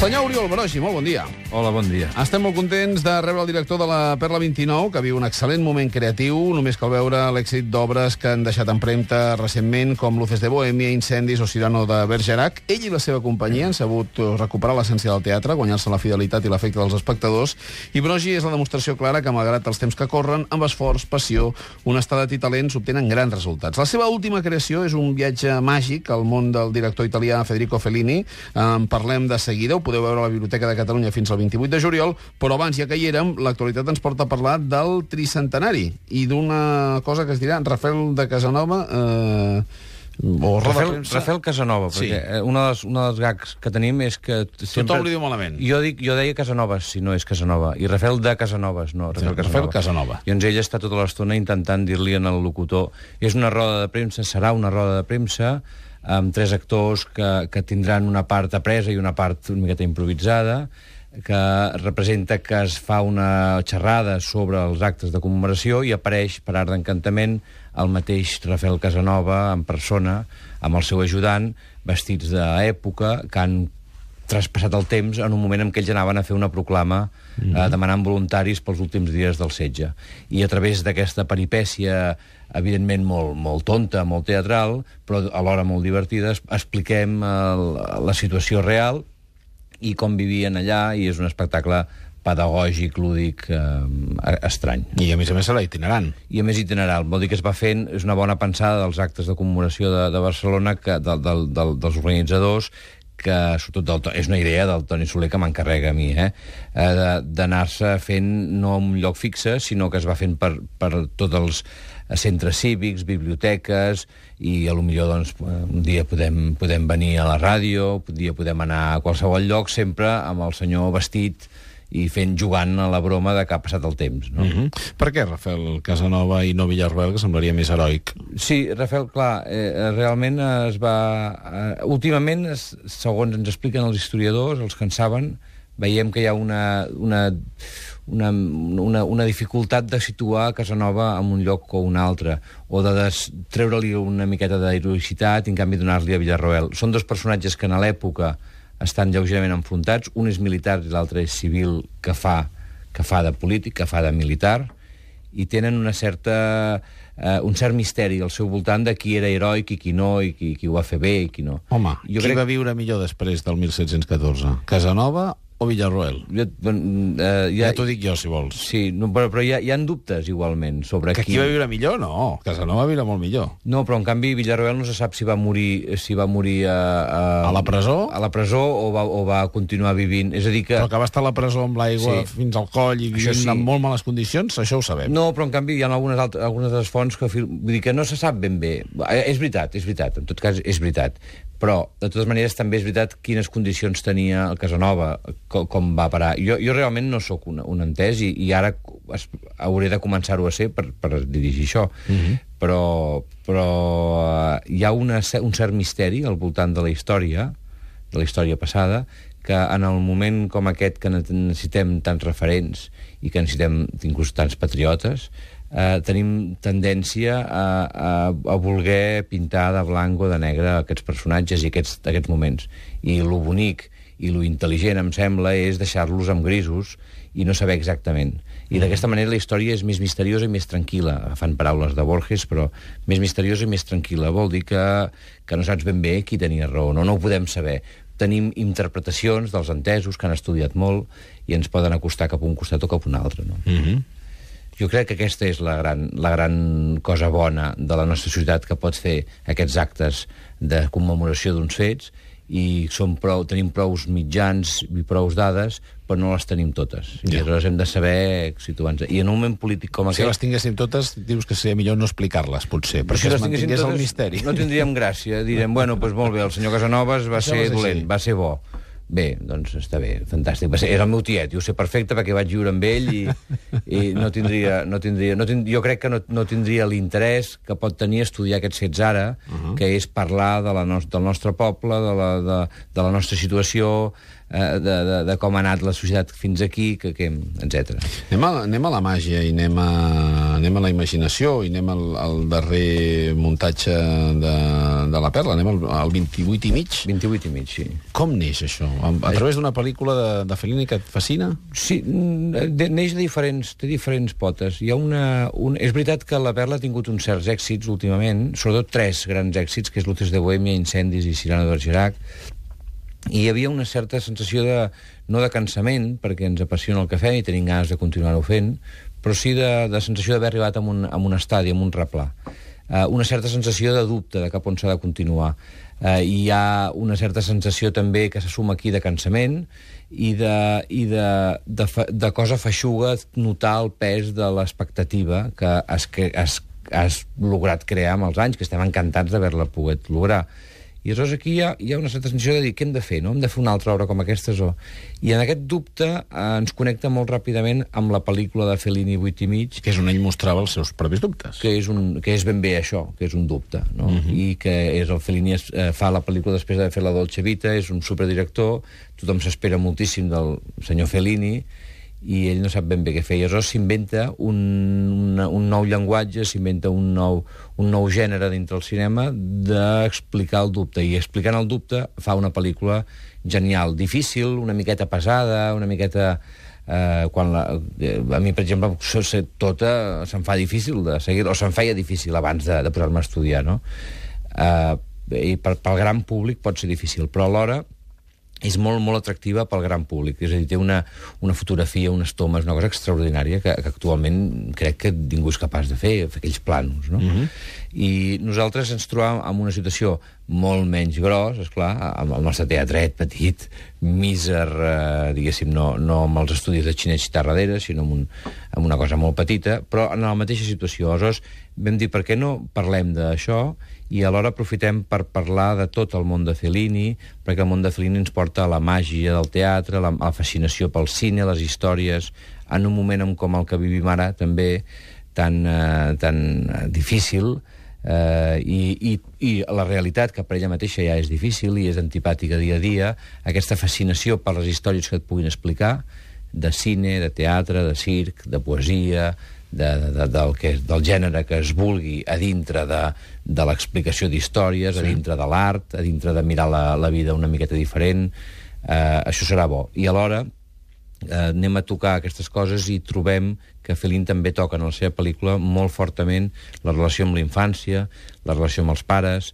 Senyor Oriol Barogi, molt bon dia. Hola, bon dia. Estem molt contents de rebre el director de la Perla 29, que viu un excel·lent moment creatiu, només cal veure l'èxit d'obres que han deixat en premta recentment, com Luces de Bohemia, Incendis o Cirano de Bergerac. Ell i la seva companyia han sabut recuperar l'essència del teatre, guanyar-se la fidelitat i l'efecte dels espectadors, i Brogi és la demostració clara que, malgrat els temps que corren, amb esforç, passió, honestedat i talent s'obtenen grans resultats. La seva última creació és un viatge màgic al món del director italià Federico Fellini. En parlem de seguida, ho podeu veure a la Biblioteca de Catalunya fins al 28 de juliol, però abans, ja que hi érem, l'actualitat ens porta a parlar del tricentenari i d'una cosa que es dirà Rafael de Casanova... Eh, o Rafael. Rafael Casanova, Sí. perquè eh, una dels, una dels gags que tenim és que... t- Tothom li diu malament. Jo, dic, jo deia Casanovas, si no és Casanova, i Rafael de Casanovas, no, Rafael Sí, Casanova. Rafael Casanova. I doncs ell està tota l'estona intentant dir-li en el locutor és una roda de premsa, serà una roda de premsa amb tres actors que, que tindran una part apresa i una part una miqueta improvisada, que representa que es fa una xerrada sobre els actes de commemoració i apareix, per art d'encantament, el mateix Rafael Casanova en persona, amb el seu ajudant, vestits d'època, que han traspassat el temps en un moment en què ells anaven a fer una proclama Mhm. eh, demanant voluntaris pels últims dies del setge. I a través d'aquesta peripècia evidentment molt, molt tonta, molt teatral, però alhora molt divertida, expliquem el, la situació real i com vivien allà, i és un espectacle pedagògic, lúdic, eh, estrany. I a més a més serà itinerant. I a més itineral, vol dir que es va fent, és una bona pensada dels actes de commemoració de, de Barcelona, que, de, de, de, dels organitzadors, que sobretot del, és una idea del Toni Soler que m'encarrega a mi, eh? eh d'anar-se fent no en un lloc fixe, sinó que es va fent per, per tots els centres cívics, biblioteques, i a lo millor doncs, un dia podem, podem venir a la ràdio, un dia podem anar a qualsevol lloc, sempre amb el senyor vestit i fent jugant a la broma de que ha passat el temps. No? Mm -hmm. Per què Rafael Casanova i no Villarroel, que semblaria més heroic? Sí, Rafael, clar, eh, realment es va... Eh, últimament, es, segons ens expliquen els historiadors, els que en saben, veiem que hi ha una, una, una, una, una dificultat de situar Casanova en un lloc o un altre, o de treure-li una miqueta d'heroïcitat i, en canvi, donar-li a Villarroel. Són dos personatges que, en l'època, estan lleugerament enfrontats. Un és militar i l'altre és civil, que fa, que fa de polític, que fa de militar, i tenen una certa, eh, un cert misteri al seu voltant de qui era heroic i qui no, i qui, qui ho va fer bé i qui no. Home, jo qui crec... va viure millor després del 1714? Casanova o Villarroel? Bon, eh, Ja, ja, t'ho dic jo, si vols. Sí, no, però, però hi, ha, hi ha dubtes, igualment, sobre Que qui... qui va viure millor? No, Casanova va viure molt millor. No, però en canvi Villarroel no se sap si va morir si va morir a, a, A la presó? a la presó o va, o va continuar vivint. És a dir que... Però que va estar a la presó amb l'aigua Sí. fins al coll i vivint sí. en molt males condicions, això ho sabem. No, però en canvi hi ha algunes, altres, algunes les fonts que, vull dir que no se sap ben bé. Eh, És veritat, és veritat, en tot cas és veritat. Però, de totes maneres, també és veritat quines condicions tenia el Casanova, com, com va parar. Jo, jo realment no sóc un, un entès i, i ara es, hauré de començar-ho a ser per, per dirigir això. Uh -huh. Però, però eh, hi ha una, un cert misteri al voltant de la història, de la història passada, que en el moment com aquest que ne- necessitem tants referents i que necessitem inclús tants patriotes, eh, tenim tendència a, a, a voler pintar de blanc o de negre aquests personatges i aquests, aquests moments. I lo bonic i lo intel·ligent, em sembla, és deixar-los amb grisos i no saber exactament. I d'aquesta manera la història és més misteriosa i més tranquil·la. Fan paraules de Borges, però més misteriosa i més tranquil·la. Vol dir que, que no saps ben bé qui tenia raó, no, no ho podem saber tenim interpretacions dels entesos que han estudiat molt i ens poden acostar cap a un costat o cap a un altre. No? Mm -hmm. Jo crec que aquesta és la gran, la gran cosa bona de la nostra societat, que pots fer aquests actes de commemoració d'uns fets i som prou, tenim prous mitjans i prous dades, però no les tenim totes. Ja. I aleshores hem de saber situar-nos. I en un moment polític com Si aquest... les tinguéssim totes, dius que seria millor no explicar-les, potser, perquè si es mantingués el totes, misteri. No tindríem gràcia. Direm, bueno, doncs molt bé, el senyor Casanovas va Això ser dolent, així. va ser bo. Bé, doncs està bé, fantàstic. Va ser, era el meu tiet, i ho sé perfecte perquè vaig viure amb ell i, i no tindria... No tindria no tind, jo crec que no, no tindria l'interès que pot tenir estudiar aquests fets ara, uh -huh. que és parlar de la nos, del nostre poble, de la, de, de la nostra situació, de, de, de com ha anat la societat fins aquí, que, que, etc. Anem a, anem a la màgia i anem a, anem a la imaginació i anem al, al darrer muntatge de, de la Perla, anem al, al 28 i mig. 28 i mig, sí. Com neix això? A, a través d'una pel·lícula de, de Fellini que et fascina? Sí, mm, de, neix de diferents, de diferents potes. Hi ha una, un, és veritat que la Perla ha tingut uns certs èxits últimament, sobretot tres grans èxits, que és Luces de Bohèmia, Incendis i Cirano de Bergerac, i hi havia una certa sensació de, no de cansament, perquè ens apassiona el fem i tenim ganes de continuar-ho fent, però sí de, de sensació d'haver arribat a un, a un estadi, a un replà. Uh, una certa sensació de dubte de cap on s'ha de continuar. Uh, hi ha una certa sensació també que se suma aquí de cansament i de, i de, de, fa, de cosa feixuga notar el pes de l'expectativa que has, que has, has lograt crear amb els anys, que estem encantats d'haver-la pogut lograr. I aleshores aquí hi ha, hi ha una certa sensació de dir què hem de fer, no? Hem de fer una altra obra com aquestes o... I en aquest dubte eh, ens connecta molt ràpidament amb la pel·lícula de Fellini 8 i mig, Que és on ell mostrava els seus propis dubtes. que és, un, que és ben bé això, que és un dubte, no? Mhm. I que és el Fellini es, eh, fa la pel·lícula després d'haver fet la Dolce Vita, és un superdirector, tothom s'espera moltíssim del senyor Fellini, i ell no sap ben bé què fer. I aleshores s'inventa un, un, un nou llenguatge, s'inventa un, nou, un nou gènere dintre el cinema d'explicar el dubte. I explicant el dubte fa una pel·lícula genial, difícil, una miqueta pesada, una miqueta... Eh, quan la, eh, a mi, per exemple, tota se'm fa difícil de seguir, o se'm feia difícil abans de, de posar-me a estudiar, no? Eh, I per, pel gran públic pot ser difícil, però alhora és molt, molt atractiva pel gran públic. És a dir, té una, una fotografia, unes tomes, una cosa extraordinària que, que actualment crec que ningú és capaç de fer, fer aquells plànols, no? Mhm. I nosaltres ens trobàvem en una situació molt menys gros, és clar, amb el nostre teatret petit, míser, eh, diguéssim, no, no amb els estudis de xineig darrere, sinó amb, un, amb una cosa molt petita, però en la mateixa situació. Aleshores, vam dir, per què no parlem d'això i alhora aprofitem per parlar de tot el món de Fellini, perquè el món de Fellini ens porta a la màgia del teatre, la, la fascinació pel cine, les històries, en un moment en com el que vivim ara, també tan, eh, tan eh, difícil, eh, i, i, i la realitat, que per ella mateixa ja és difícil i és antipàtica dia a dia, aquesta fascinació per les històries que et puguin explicar, de cine, de teatre, de circ, de poesia, de, de, del, que, del gènere que es vulgui a dintre de, de l'explicació d'històries, sí. a dintre de l'art, a dintre de mirar la, la vida una miqueta diferent, eh, això serà bo. I alhora eh, anem a tocar aquestes coses i trobem que Fellini també toca en la seva pel·lícula molt fortament la relació amb la infància, la relació amb els pares,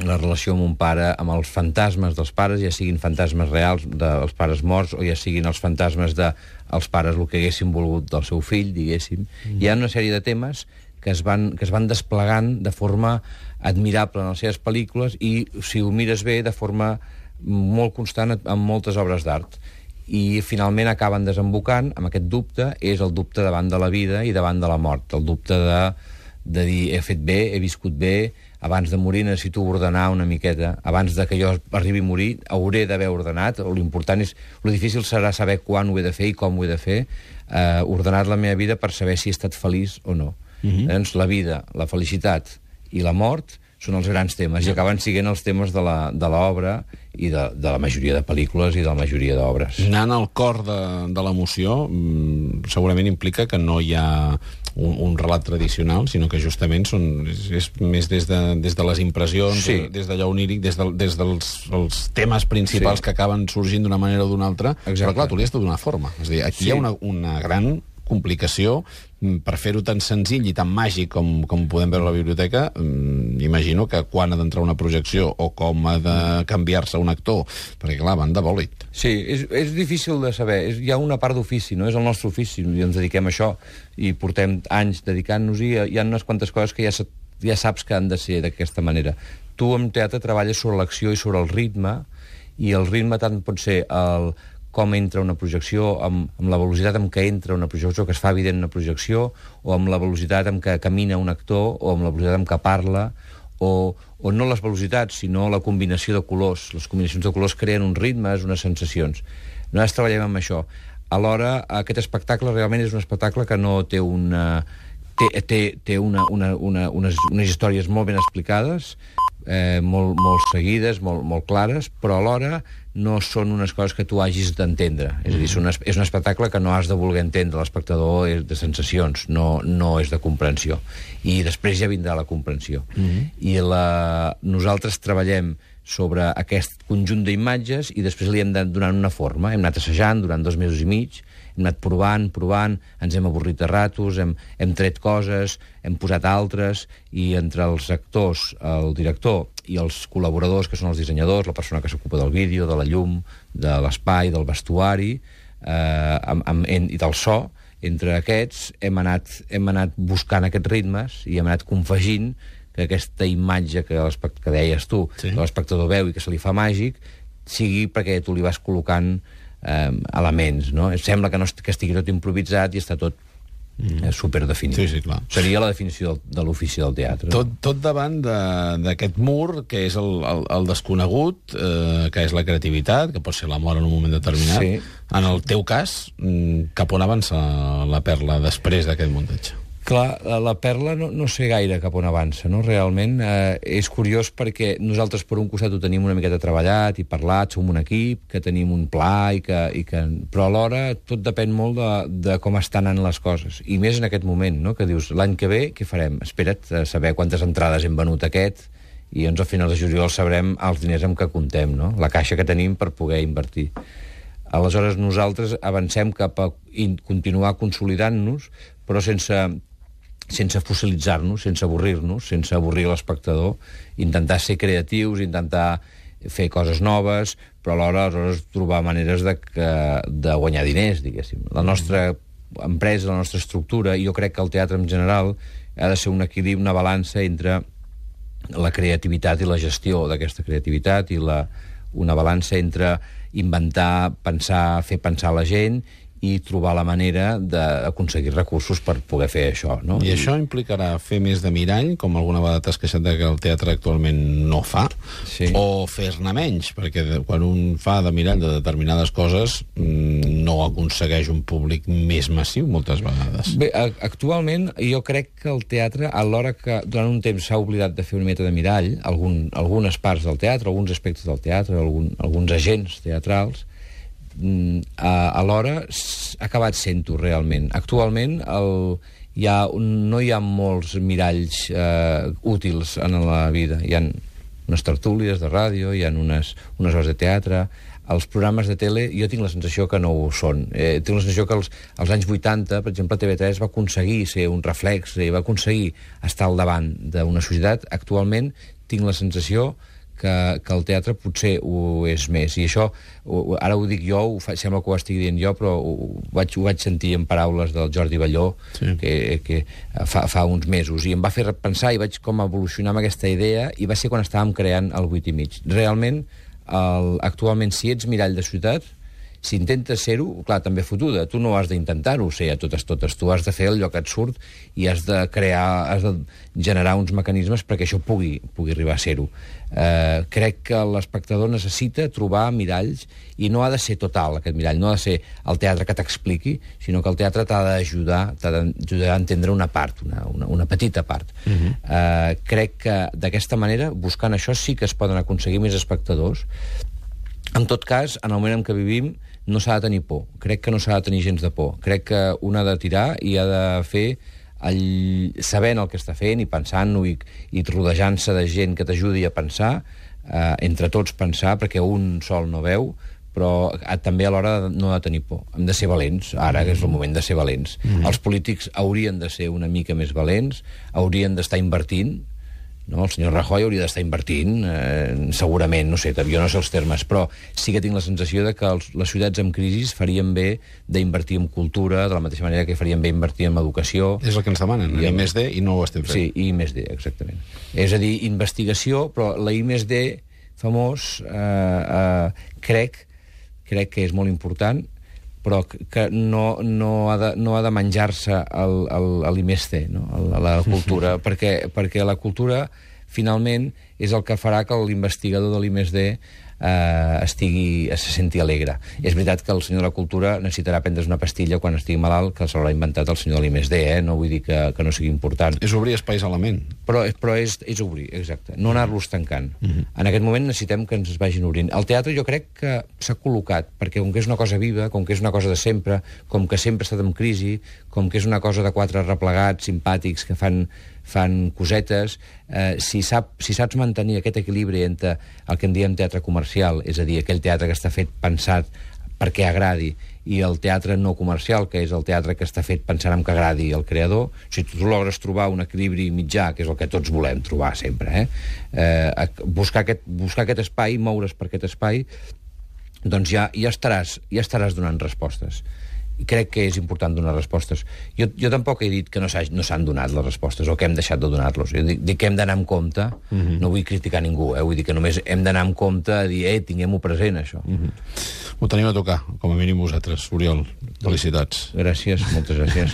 la relació amb un pare, amb els fantasmes dels pares, ja siguin fantasmes reals dels pares morts o ja siguin els fantasmes de els pares el que haguessin volgut del seu fill, diguéssim. Mm. Hi ha una sèrie de temes que es, van, que es van desplegant de forma admirable en les seves pel·lícules i, si ho mires bé, de forma molt constant en moltes obres d'art i finalment acaben desembocant amb aquest dubte, és el dubte davant de la vida i davant de la mort, el dubte de, de dir he fet bé, he viscut bé, abans de morir necessito ordenar una miqueta, abans de que jo arribi a morir hauré d'haver ordenat, l'important és, lo difícil serà saber quan ho he de fer i com ho he de fer, eh, ordenar la meva vida per saber si he estat feliç o no. Uh -huh. Doncs la vida, la felicitat i la mort són els grans temes, i acaben siguent els temes de l'obra i de, de la majoria de pel·lícules i de la majoria d'obres. Anant al cor de, de l'emoció, mm, segurament implica que no hi ha un, un relat tradicional, sinó que justament són, és, és més des de, des de les impressions, Sí. des d'allò oníric, des, de, des dels els temes principals Sí. que acaben sorgint d'una manera o d'una altra. Exacte. Però clar, tu li has de donar forma. És a dir, aquí Sí. hi ha una, una gran complicació mm, per fer-ho tan senzill i tan màgic com, com podem veure a la biblioteca, mm, imagino que quan ha d'entrar una projecció o com ha de canviar-se un actor, perquè clar, van de bòlit. Sí, és, és difícil de saber. És, hi ha una part d'ofici, no? És el nostre ofici, i ens dediquem a això, i portem anys dedicant-nos-hi, hi ha unes quantes coses que ja, ja saps que han de ser d'aquesta manera. Tu en teatre treballes sobre l'acció i sobre el ritme, i el ritme tant pot ser el com entra una projecció, amb, amb la velocitat amb què entra una projecció, que es fa evident una projecció, o amb la velocitat amb què camina un actor, o amb la velocitat amb què parla, o, o no les velocitats, sinó la combinació de colors. Les combinacions de colors creen uns ritmes, unes sensacions. Nosaltres treballem amb això. Alhora, aquest espectacle realment és un espectacle que no té una... té, té, té una, una, una, unes, unes històries molt ben explicades, eh, molt, molt seguides, molt, molt clares, però alhora no són unes coses que tu hagis d'entendre. És a dir, és un, es- és un espectacle que no has de voler entendre. L'espectador és de sensacions, no, no és de comprensió. I després ja vindrà la comprensió. I la... nosaltres treballem sobre aquest conjunt d'imatges i després li hem de donar una forma. Hem anat assajant durant dos mesos i mig, hem anat provant, provant, ens hem avorrit a ratos, hem, hem tret coses, hem posat altres, i entre els actors, el director i els col·laboradors, que són els dissenyadors, la persona que s'ocupa del vídeo, de la llum, de l'espai, del vestuari eh, amb, amb, en, i del so, entre aquests hem anat, hem anat buscant aquests ritmes i hem anat confegint que aquesta imatge que, que deies tu, sí. que l'espectador veu i que se li fa màgic, sigui perquè tu li vas col·locant eh, elements, no? Sembla que, no est que estigui tot improvisat i està tot mm. eh, superdefinit. Sí, sí, clar. Seria la definició del, de l'ofici del teatre. Tot, tot davant de- d'aquest mur, que és el, el, el desconegut, eh, que és la creativitat, que pot ser l'amor en un moment determinat. Sí. En el teu cas, mm, cap on avança la perla després d'aquest muntatge? Clar, eh, la perla no, no sé gaire cap on avança, no? Realment eh, és curiós perquè nosaltres per un costat ho tenim una miqueta treballat i parlat, som un equip, que tenim un pla i que... I que però alhora tot depèn molt de, de com estan anant les coses. I més en aquest moment, no? Que dius, l'any que ve què farem? Espera't a saber quantes entrades hem venut aquest i doncs a finals de juliol sabrem els diners amb què comptem, no? La caixa que tenim per poder invertir. Aleshores, nosaltres avancem cap a in, continuar consolidant-nos, però sense, sense fossilitzar-nos, sense avorrir-nos, sense avorrir l'espectador, intentar ser creatius, intentar fer coses noves, però alhora aleshores trobar maneres de, que, de guanyar diners, diguéssim. La nostra empresa, la nostra estructura, i jo crec que el teatre en general ha de ser un equilibri, una balança entre la creativitat i la gestió d'aquesta creativitat i la, una balança entre inventar, pensar, fer pensar la gent i trobar la manera d'aconseguir recursos per poder fer això. No? I això implicarà fer més de mirall, com alguna vegada t'has queixat que el teatre actualment no fa, Sí. o fer-ne menys, perquè quan un fa de mirall de determinades coses mm, no aconsegueix un públic més massiu moltes vegades. Bé, a- actualment jo crec que el teatre, alhora que durant un temps s'ha oblidat de fer una mica de mirall, algun, algunes parts del teatre, alguns aspectes del teatre, algun, alguns agents teatrals, a- alhora ha acabat sent-ho realment. Actualment el, hi ha, no hi ha molts miralls eh, útils en la vida. Hi ha unes tertúlies de ràdio, hi ha unes, unes hores de teatre, els programes de tele jo tinc la sensació que no ho són. Eh, tinc la sensació que als, als anys 80, per exemple, TV3 va aconseguir ser un reflex i va aconseguir estar al davant d'una societat. Actualment tinc la sensació que, que el teatre potser ho és més. I això, ho, ara ho dic jo, ho fa, sembla que ho estigui dient jo, però ho, ho, vaig, ho vaig sentir en paraules del Jordi Balló Sí. que, que fa, fa uns mesos. I em va fer pensar i vaig com evolucionar amb aquesta idea i va ser quan estàvem creant el 8 i mig. Realment, el, actualment, si ets mirall de ciutat, si intentes ser-ho, clar, també fotuda. Tu no has d'intentar-ho ser a totes totes. Tu has de fer allò que et surt i has de crear, has de generar uns mecanismes perquè això pugui, pugui arribar a ser-ho. Eh, crec que l'espectador necessita trobar miralls i no ha de ser total, aquest mirall. No ha de ser el teatre que t'expliqui, sinó que el teatre t'ha d'ajudar t'ha d'ajudar a entendre una part, una, una, una petita part. Uh -huh. eh, crec que d'aquesta manera, buscant això, sí que es poden aconseguir més espectadors en tot cas, en el moment en què vivim, no s'ha de tenir por. Crec que no s'ha de tenir gens de por. Crec que un ha de tirar i ha de fer el, sabent el que està fent i pensant-ho i, i rodejant-se de gent que t'ajudi a pensar, eh, entre tots pensar, perquè un sol no veu, però eh, també alhora no ha de tenir por. Hem de ser valents, ara que és el moment de ser valents. Mm. Els polítics haurien de ser una mica més valents, haurien d'estar invertint, no? El senyor Rajoy hauria d'estar invertint, eh, segurament, no sé, jo no sé els termes, però sí que tinc la sensació de que els, les ciutats en crisi farien bé d'invertir en cultura, de la mateixa manera que farien bé invertir en educació. És el que ens demanen, I I amb- més D, i no ho estem fent. Sí, I més D, exactament. És a dir, investigació, però la I més D famós, eh, eh, crec, crec que és molt important, però que- no, no ha de, no ha de menjar-se D, no? el, la cultura, perquè, perquè la cultura, finalment, és el que farà que l'investigador de l'I més D eh, estigui, se senti alegre. És veritat que el senyor de la cultura necessitarà prendre's una pastilla quan estigui malalt, que se l'haurà inventat el senyor de l'IMSD, eh? no vull dir que, que no sigui important. És obrir espais a la ment. Però, però és, és obrir, exacte. No anar-los tancant. Mm -hmm. En aquest moment necessitem que ens es vagin obrint. El teatre jo crec que s'ha col·locat, perquè com que és una cosa viva, com que és una cosa de sempre, com que sempre ha estat en crisi, com que és una cosa de quatre replegats simpàtics que fan fan cosetes, eh, si, sap, si saps mantenir aquest equilibri entre el que en diem teatre comercial, és a dir, aquell teatre que està fet pensat perquè agradi, i el teatre no comercial, que és el teatre que està fet pensant en que agradi el creador, si tu logres trobar un equilibri mitjà, que és el que tots volem trobar sempre, eh? Eh, buscar, aquest, buscar aquest espai, moure's per aquest espai, doncs ja, ja, estaràs, ja estaràs donant respostes i crec que és important donar respostes. Jo, jo tampoc he dit que no s'han no donat les respostes o que hem deixat de donar-los. Jo dic, dic que hem d'anar amb compte, uh Mhm. -huh. no vull criticar ningú, eh? vull dir que només hem d'anar amb compte a dir, eh, tinguem-ho present, això. Uh Mhm. -huh. Ho tenim a tocar, com a mínim vosaltres, Oriol. Felicitats. Gràcies, moltes gràcies.